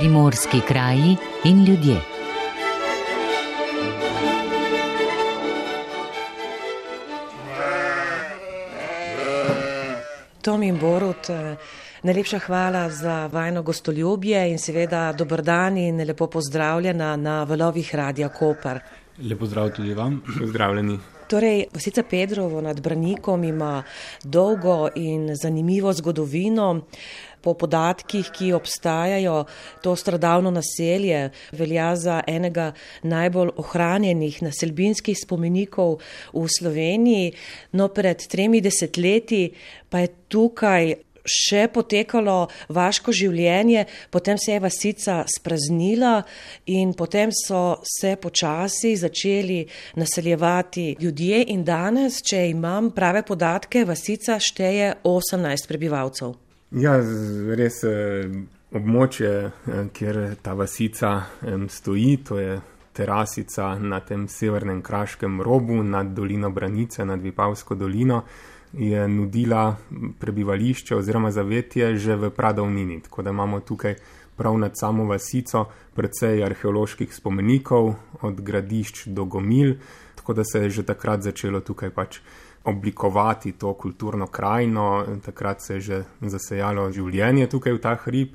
primorski kraji in ljudje. Tom in Borut, eh, najlepša hvala za vajno gostoljubje in seveda dober dan in lepo pozdravljena na valovih Radia Koper. Lepo zdrav tudi vam. Pozdravljeni. Torej, Vasica Pedrovo nad Branikom ima dolgo in zanimivo zgodovino. Po podatkih, ki obstajajo, to stradavno naselje velja za enega najbolj ohranjenih naselbinskih spomenikov v Sloveniji. No, pred tremi desetletji pa je tukaj še potekalo vaško življenje, potem se je vasica spraznila in potem so se počasi začeli naseljevati ljudje in danes, če imam prave podatke, vasica šteje 18 prebivalcev. Ja, res območje, kjer ta vasica stoji, to je terasica na tem severnem kraškem robu nad dolino Branice, nad Vipavsko dolino je nudila prebivališče oziroma zavetje že v Pradovnini. Tako da imamo tukaj prav nad samo vasico precej arheoloških spomenikov, od gradišč do gomil, tako da se je že takrat začelo tukaj pač oblikovati to kulturno krajino, takrat se je že zasejalo življenje tukaj v ta hrib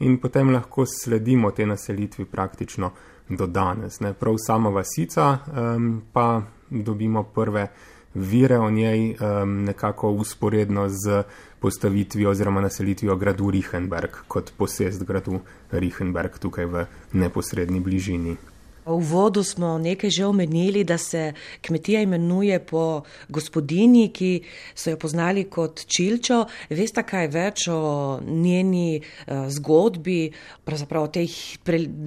in potem lahko sledimo te naselitvi praktično do danes. Ne. Prav sama vasica um, pa dobimo prve vire o njej um, nekako usporedno z postavitvijo oziroma naselitvijo gradu Rihenberg kot posest gradu Rihenberg tukaj v neposrednji bližini. V vodu smo nekaj že omenili, da se kmetija imenuje po gospodini, ki so jo poznali kot Čilčo. Veste kaj več o njeni uh, zgodbi, pravzaprav o tej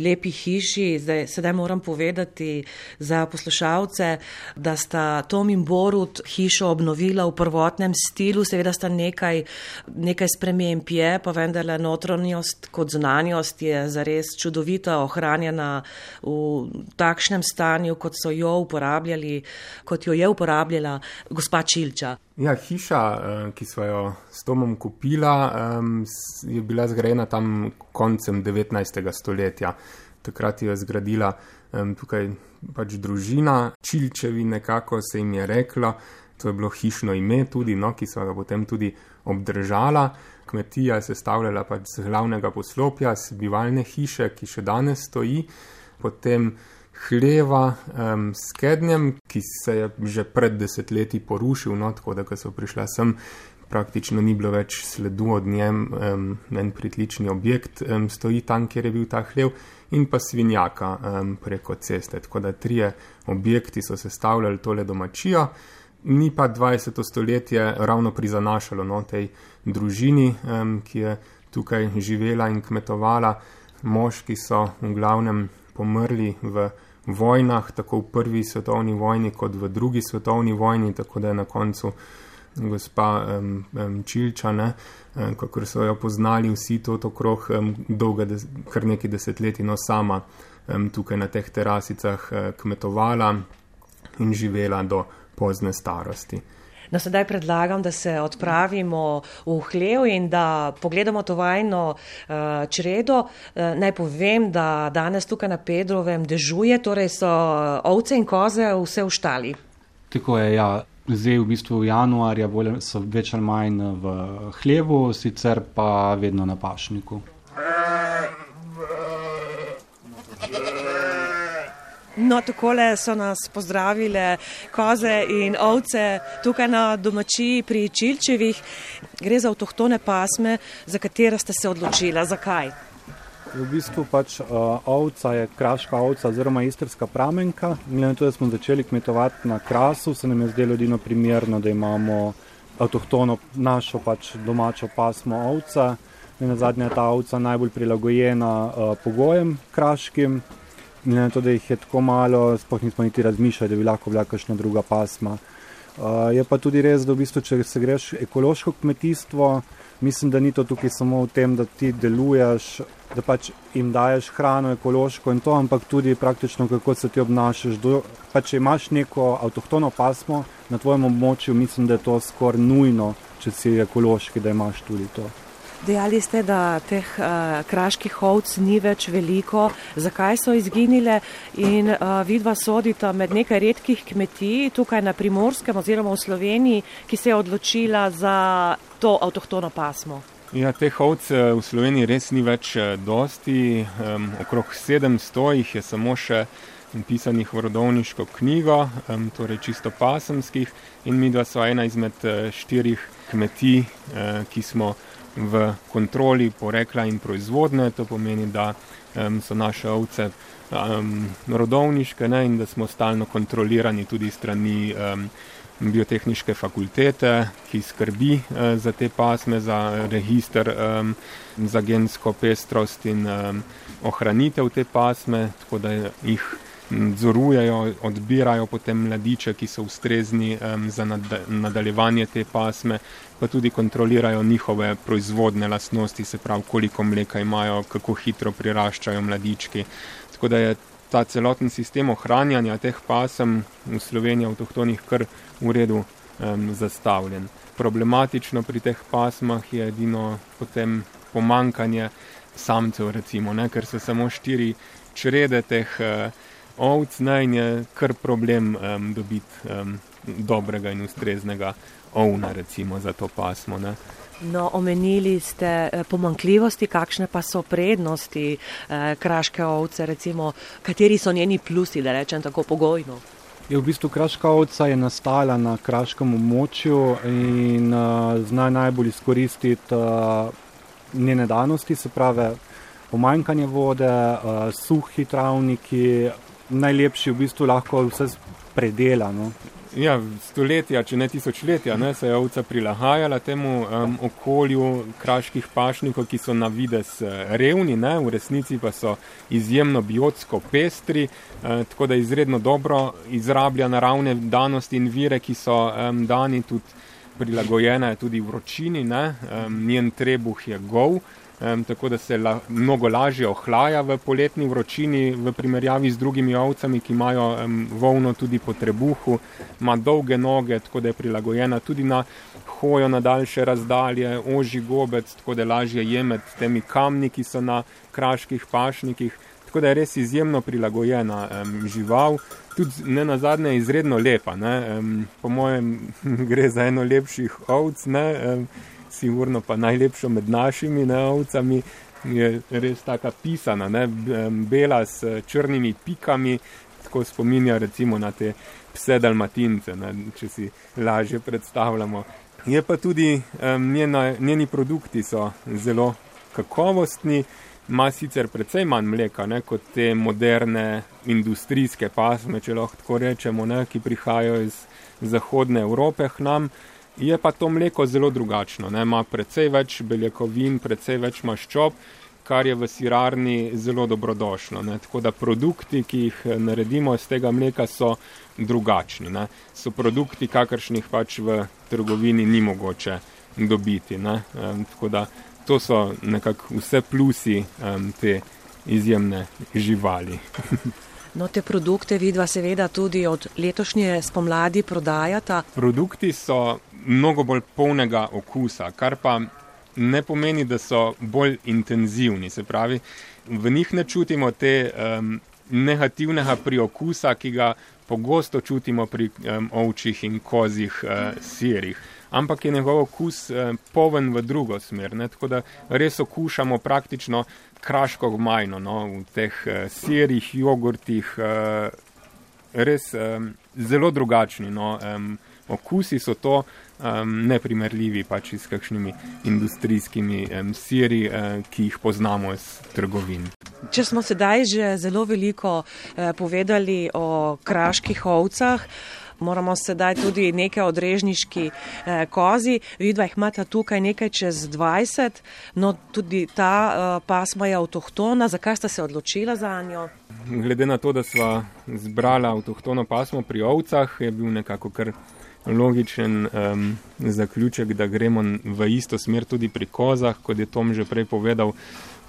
lepi hiši? Zdaj, sedaj moram povedati za poslušalce, da sta Tom in Borut hišo obnovila v prvotnem stilu, seveda sta nekaj, nekaj sprememb je, pa vendarle notranjost kot zunanjost je zares čudovita, ohranjena v takšnem stanju, kot so jo uporabljali, kot jo je uporabljala gospa Čilča. Ja, hiša, eh, ki smo jo s Tomom kupila, je bila zgrajena tam koncem 19. stoletja. Takrat je zgradila tukaj pač družina Čilčevi, nekako se jim je reklo. To je bilo hišno ime, tudi, no, ki so ga potem tudi obdržala. Kmetija je sestavljala pač z glavnega poslopja, z bivalne hiše, ki še danes stoji. Potem hleva um, s kednjem, ki se je že pred desetletji porušil, no, tako da, ko so prišla sem, praktično ni bilo več sledu od njem, um, en pritlični objekt um, stoji tam, kjer je bil ta hlev, in pa svinjaka um, preko ceste. Tako da trije objekti so sestavljali tole domačijo. Ni pa 20. stoletje ravno prizanašalo no, tej družini, um, ki je tukaj živela in kmetovala. Moški so v glavnem pomrli v vojnah, tako v prvi svetovni vojni, kot v drugi svetovni vojni, tako da je na koncu gospa um, um, Čilčane, um, kako so jo poznali vsi to okrog, um, dolga, des, kar nekaj desetletij, no sama um, tukaj na teh terasicah uh, kmetovala in živela do pozne starosti. No, sedaj predlagam, da se odpravimo v hlev in da pogledamo to vajno uh, čredo. Uh, naj povem, da danes tukaj na Pedrovem dežuje, torej so ovce in koze vse v štali. Tako je, ja. Zdaj, v bistvu v januarju, so več ali manj v hlevu, sicer pa vedno na pašniku. No, takole so nas pozdravile koze in ovce tukaj na domačiji pri Čilčevih. Gre za avtohtone pasme, za katere ste se odločila. Zakaj? V bistvu pač uh, ovca je kraška ovca oziroma istrska pramenka. Glede na to, da smo začeli kmetovati na krasu, se nam je zdelo edino primerno, da imamo avtohtono našo pač domačo pasmo ovca. In na zadnje je ta ovca najbolj prilagojena uh, pogojem kraškim glede na to, da jih je tako malo, sploh nismo niti razmišljali, da bi lahko bila kakšna druga pasma. Uh, je pa tudi res, da v bistvu, če se greš ekološko kmetijstvo, mislim, da ni to tukaj samo v tem, da ti deluješ, da pač jim daješ hrano ekološko in to, ampak tudi praktično, kako se ti obnašaš. Do, pa če imaš neko avtohtono pasmo na tvojem območju, mislim, da je to skoraj nujno, če si ekološki, da imaš tudi to. Dejali ste, da teh uh, kraških ovc ni več veliko. Zakaj so izginile? In uh, vidva sodita med nekaj redkih kmetij tukaj na Primorskem oziroma v Sloveniji, ki se je odločila za to avtohtono pasmo. Ja, teh ovc v Sloveniji res ni več dosti. Um, okrog 700 jih je samo še pisanih v rodovniško knjigo, um, torej čisto pasemskih. In mi dva so ena izmed štirih kmetij, uh, ki smo v kontroli porekla in proizvodne. To pomeni, da um, so naše ovce um, rodovniške ne, in da smo stalno kontrolirani tudi strani um, biotehniške fakultete, ki skrbi uh, za te pasme, za register, um, za gensko pestrost in um, ohranitev te pasme, tako da jih nadzorujejo, odbirajo potem mladiče, ki so ustrezni um, za nad, nadaljevanje te pasme, pa tudi kontrolirajo njihove proizvodne lastnosti, se pravi, koliko mleka imajo, kako hitro priraščajo mladički. Tako da je ta celoten sistem ohranjanja teh pasem v Sloveniji avtohtonih kar v redu um, zastavljen. Problematično pri teh pasmah je edino potem pomankanje samcev, recimo, ne, ker so samo štiri črede teh uh, ovc, naj je kar problem um, dobiti um, dobrega in ustreznega ovna, recimo, za to pasmo. Ne. No, omenili ste eh, pomankljivosti, kakšne pa so prednosti eh, kraške ovce, recimo, kateri so njeni plusi, da rečem tako pogojno. Je v bistvu kraška ovca je nastala na kraškem območju in uh, zna najbolj izkoristiti uh, njene danosti, se pravi pomanjkanje vode, uh, suhi travniki, najlepši v bistvu lahko vse predela. No. Ja, stoletja, če ne tisočletja, ne, se je ovca prilagajala temu um, okolju kraških pašnikov, ki so na vides revni, ne, v resnici pa so izjemno biotsko pestri, eh, tako da izredno dobro izrablja naravne danosti in vire, ki so um, dani tudi prilagojene tudi vročini, ne, um, njen trebuh je gov um, tako da se la, mnogo lažje ohlaja v poletni vročini v primerjavi z drugimi ovcami, ki imajo um, volno tudi po trebuhu, ima dolge noge, tako da je prilagojena tudi na hojo na daljše razdalje, oži gobec, tako da je lažje jemeti temi kamni, ki so na kraških pašnikih. Tako da je res izjemno prilagojena um, žival, tudi ne na zadnje izredno lepa. Um, po mojem gre za eno lepših ovc. Ne, um, sigurno pa najlepšo med našimi neovcami, je res taka pisana, ne? bela s črnimi pikami, tako spominja recimo na te pse dalmatince, ne? če si lažje predstavljamo. Je pa tudi njena, njeni produkti so zelo kakovostni, ima sicer precej manj mleka ne? kot te moderne industrijske pasme, če lahko tako rečemo, ne? ki prihajajo iz zahodne Evrope k nam. Je pa to mleko zelo drugačno, ne? ima precej več beljakovin, precej več maščob, kar je v sirarni zelo dobrodošlo. Ne? Tako da produkti, ki jih eh, naredimo iz tega mleka, so drugačni. Ne? So produkti, kakršnih pač v trgovini ni mogoče dobiti. Ne? Tako da to so nekako vse plusi um, te izjemne živali. No, te produkte vidva seveda tudi od letošnje spomladi prodajata. Produkti so mnogo bolj polnega okusa, kar pa ne pomeni, da so bolj intenzivni. Se pravi, v njih ne čutimo te um, negativnega priokusa, ki ga pogosto čutimo pri um, ovčjih in kozjih uh, sirih. Ampak je njegov okus eh, poven v drugo smer. Ne? Tako da res okušamo praktično kraško gmajno no? v teh eh, sirih, jogurtih, eh, res eh, zelo drugačni. No? Eh, okusi so to um, neprimerljivi pač s kakšnimi industrijskimi um, siri, uh, ki jih poznamo iz trgovin. Če smo sedaj že zelo veliko uh, povedali o kraških ovcah, moramo sedaj tudi nekaj odrežniški eh, kozi. Vidva jih imata tukaj nekaj čez 20, no tudi ta eh, pasma je avtohtona. Zakaj sta se odločila za njo? Glede na to, da sva zbrala avtohtono pasmo pri ovcah, je bil nekako kar logičen um, zaključek, da gremo v isto smer tudi pri kozah, kot je Tom že prej povedal.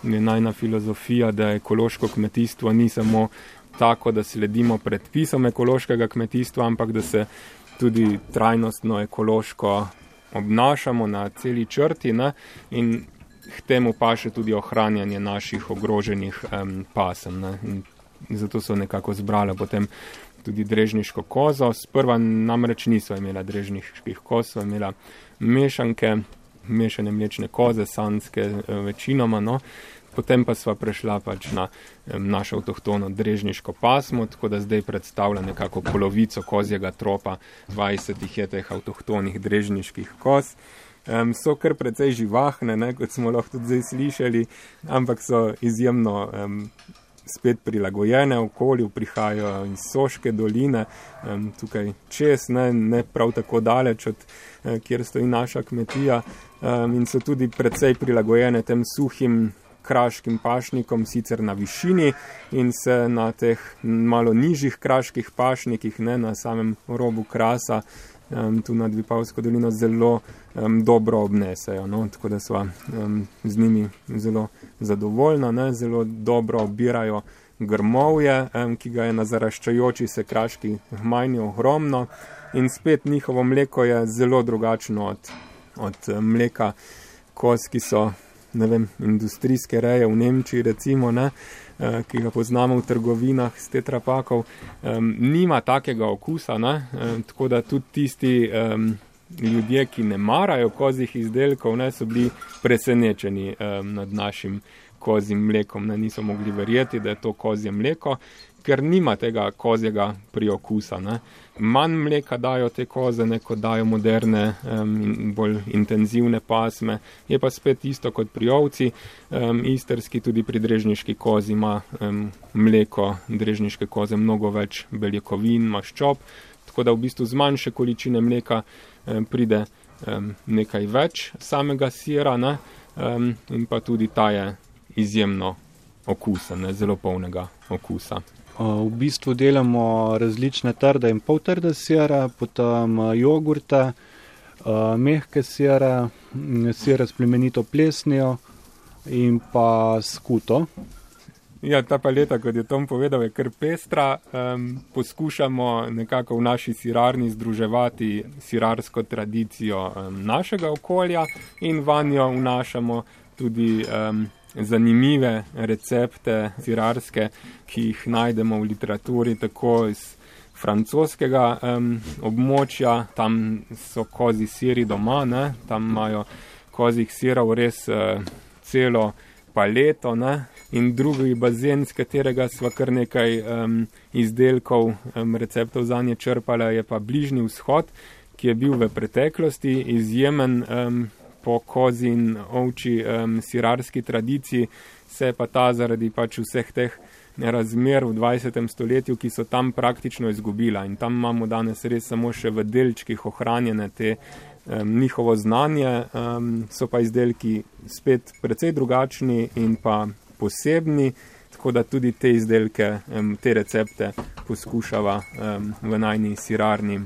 Je najna filozofija, da ekološko kmetijstvo ni samo tako, da sledimo predpisom ekološkega kmetijstva, ampak da se tudi trajnostno ekološko obnašamo na celi črti. Ne? In k temu pa še tudi ohranjanje naših ogroženih um, pasem. Zato so nekako zbrali potem tudi drežniško kozo. Sprva namreč niso imela drežniških koz, so imela mešanke, mešane mlečne koze, sanske eh, večinoma. No. Potem pa sva prešla pač na našo avtohtono drežniško pasmo, tako da zdaj predstavlja nekako polovico kozjega tropa 20 je teh avtohtonih drežniških koz. Um, so kar precej živahne, ne, kot smo lahko tudi zdaj slišali, ampak so izjemno um, spet prilagojene okolju, prihajajo iz Soške doline, um, tukaj čez, ne, ne prav tako daleč od uh, kjer stoji naša kmetija um, in so tudi precej prilagojene tem suhim kraškim pašnikom, sicer na višini in se na teh malo nižjih kraških pašnikih, ne na samem robu krasa, um, tu nad Vipavsko dolino zelo um, dobro obnesejo. No? Tako da smo um, z njimi zelo zadovoljni, ne? zelo dobro obirajo grmovje, um, ki ga je na zaraščajoči se kraški hmajni ogromno in spet njihovo mleko je zelo drugačno od, od mleka kos, ki so ne vem, industrijske reje v Nemčiji, recimo, ne, eh, ki ga poznamo v trgovinah s tetrapakov, nima takega okusa, ne, tako da tudi tisti ljudje, ki ne marajo kozjih izdelkov, ne, so bili presenečeni nad našim kozjim mlekom, ne, niso mogli verjeti, da je to kozje mleko ker nima tega kozjega priokusa. Ne. Manj mleka dajo te koze, ne kot dajo moderne, um, bolj intenzivne pasme. Je pa spet isto kot pri ovci, um, isterski tudi pri drežniški kozi ima um, mleko drežniške koze mnogo več beljakovin, maščob, tako da v bistvu z manjše količine mleka um, pride um, nekaj več samega sira ne, um, in pa tudi ta je izjemno okusen, ne, zelo polnega okusa. V bistvu delamo različne trde in poltrde sire, potem jogurte, mehke sire, sire s plemenito plesnijo in pa skuto. Ja, ta paleta, kot je Tom povedal, je kar pestra. Um, poskušamo nekako v naši sirarni združevati sirarsko tradicijo um, našega okolja in vanjo vnašamo tudi um, zanimive recepte sirarske, ki jih najdemo v literaturi, tako iz francoskega um, območja, tam so kozi siri doma, ne? tam imajo kozih sirov res uh, celo paleto ne? in drugi bazen, z katerega smo kar nekaj um, izdelkov, um, receptov za nje črpali, je pa Bližnji vzhod, ki je bil v preteklosti izjemen. Um, po kozi in ovči um, sirarski tradiciji, se pa ta zaradi pač vseh teh razmer v 20. stoletju, ki so tam praktično izgubila in tam imamo danes res samo še v delčkih ohranjene te um, njihovo znanje, um, so pa izdelki spet precej drugačni in pa posebni, tako da tudi te izdelke, um, te recepte poskušava um, v najni sirarni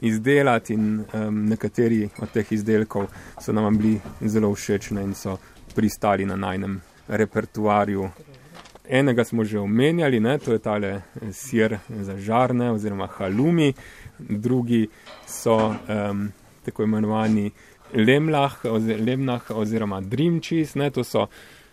izdelati in um, nekateri od teh izdelkov so nam bili zelo všečni in so pristali na najnem repertuarju. Enega smo že omenjali, ne, to je tale eh, sir za žarne oziroma halumi, drugi so um, tako imenovani lemlah, oz, lemnah oziroma dream cheese, ne, to so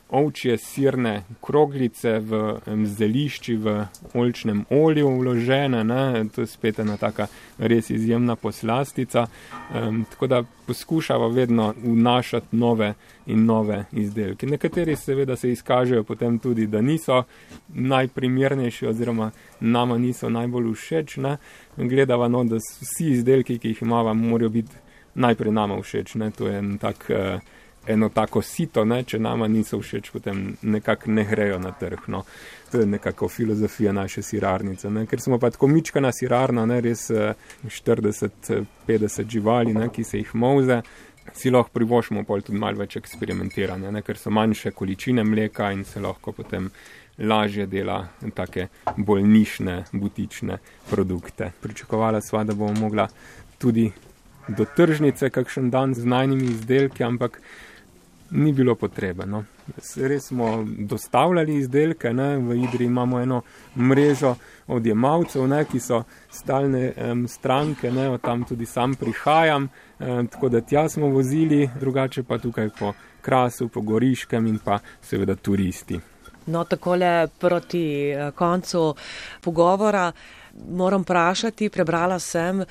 ovčje sirne kroglice v zelišči v olčnem olju vložene, ne? to je spet ena taka res izjemna poslastica, um, tako da poskušava vedno vnašati nove in nove izdelke. Nekateri seveda se izkažejo potem tudi, da niso najprimernejši oziroma nama niso najbolj všeč, ne? gledava no, da vsi izdelki, ki jih imamo, morajo biti najprej nama všeč, ne? to je en tak uh, eno tako sito, ne, če nama niso všeč, potem nekako ne grejo na trg. No. To je nekako filozofija naše sirarnice. Ne. Ker smo pa tako mičkana sirarna, ne, res 40-50 eh, živali, ne, ki se jih moze, si lahko privošimo pol tudi malo več eksperimentiranja, ne, ker so manjše količine mleka in se lahko potem lažje dela take bolj nišne, butične produkte. Pričakovala sva, da bomo mogla tudi do tržnice kakšen dan z najnimi izdelki, ampak ni bilo potrebe. No. Res smo dostavljali izdelke, ne. v Idri imamo eno mrežo odjemalcev, ne, ki so stalne um, stranke, ne, od tam tudi sam prihajam tako da tja smo vozili, drugače pa tukaj po Krasu, po Goriškem in pa seveda turisti. No, takole proti koncu pogovora moram vprašati, prebrala sem uh,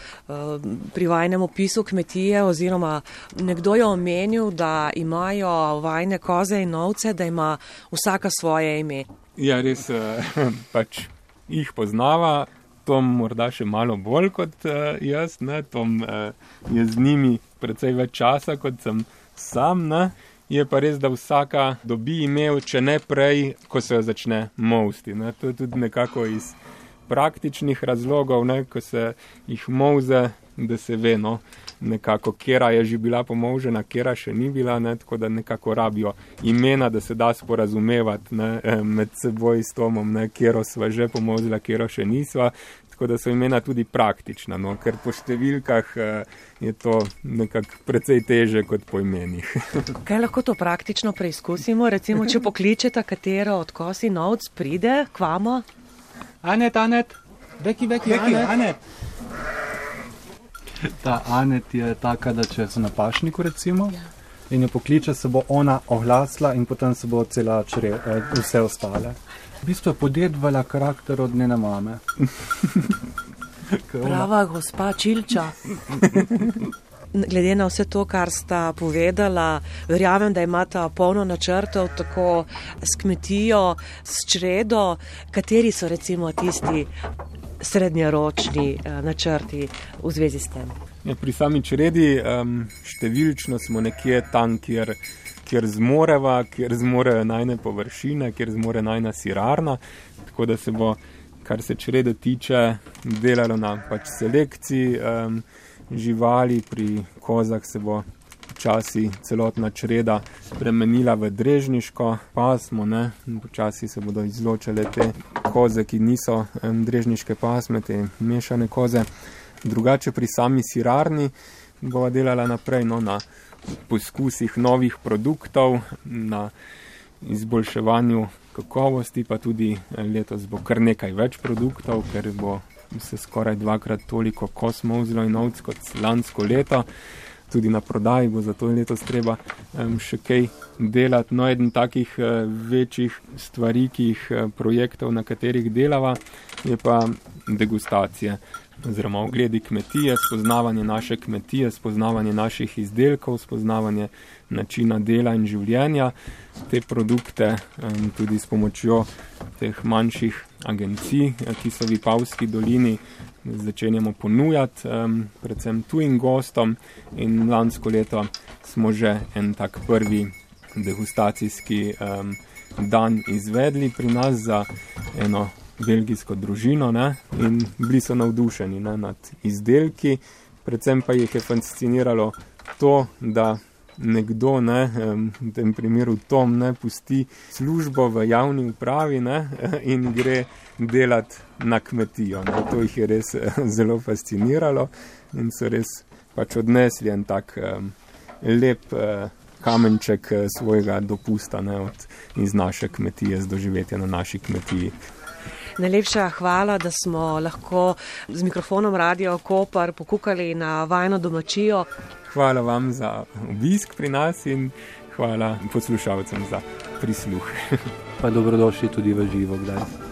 pri vajnem opisu kmetije oziroma nekdo je omenil, da imajo vajne koze in ovce, da ima vsaka svoje ime. Ja, res uh, pač jih poznava. Tom morda še malo bolj kot uh, jaz, ne? Tom uh, je z njimi precej več časa kot sem sam. Ne? Je pa res, da vsaka dobi ime, če ne prej, ko se jo začne mosti. Ne? To je tudi nekako iz praktičnih razlogov, ne, ko se jih moze, da se ve, no, nekako, kera je že bila pomožena, kera še ni bila, ne, tako da nekako rabijo imena, da se da sporazumevati ne, eh, med seboj s Tomom, ne, kero sva že pomozila, kero še nisva. Tako da so imena tudi praktična, no, ker po številkah eh, je to nekako precej teže kot po imenih. Kaj lahko to praktično preizkusimo? Recimo, če pokličete, katero od kosi novc pride k vama? Anet, Anet, veki, veki, veki Anet. Anet. Ta Anet je taka, da če so na pašniku, recimo, ja. in jo pokliče, se bo ona oglasila in potem se bo cela čre, eh, vse ostale. V bistvu je podedvala karakter od njene mame. Prava gospa Čilča. glede na vse to, kar sta povedala, verjamem, da imata polno načrtov tako s kmetijo, s čredo, kateri so recimo tisti srednjeročni eh, načrti v zvezi s tem. Ja, pri sami čredi um, številčno smo nekje tam, kjer, kjer zmoreva, kjer zmorejo najne površine, kjer zmore najna sirarna, tako da se bo, kar se črede tiče, delalo na pač selekciji. Um, živali, pri kozah se bo počasi celotna čreda spremenila v drežniško pasmo, ne? počasi se bodo izločile te koze, ki niso drežniške pasme, te mešane koze. Drugače pri sami sirarni bo delala naprej no, na poskusih novih produktov, na izboljševanju kakovosti, pa tudi letos bo kar nekaj več produktov, ker bo se skoraj dvakrat toliko kosmov zelo in ovc kot lansko leto. Tudi na prodaji bo zato letos treba um, še kaj delati. No, eden takih uh, večjih stvari, ki jih uh, projektov, na katerih delava, je pa degustacije oziroma ogledi kmetije, spoznavanje naše kmetije, spoznavanje naših izdelkov, spoznavanje načina dela in življenja. Te produkte tudi s pomočjo teh manjših agencij, eh, ki so v Pavski dolini, začenjamo ponujati, predvsem tujim gostom. In lansko leto smo že en tak prvi degustacijski dan izvedli pri nas za eno belgijsko družino ne? in bili so navdušeni ne? nad izdelki. Predvsem pa jih je fasciniralo to, da nekdo, ne, v tem primeru Tom, ne, pusti službo v javni upravi ne, in gre delati na kmetijo. Ne. To jih je res zelo fasciniralo in so res pač odnesli en tak um, lep uh, kamenček svojega dopusta ne, od, iz naše kmetije, z doživetja na naši kmetiji. Najlepša hvala, da smo lahko z mikrofonom Radio Kopar pokukali na vajno domačijo. Hvala vam za obisk pri nas in hvala poslušalcem za prisluh. Pa dobrodošli tudi v živo, kdaj.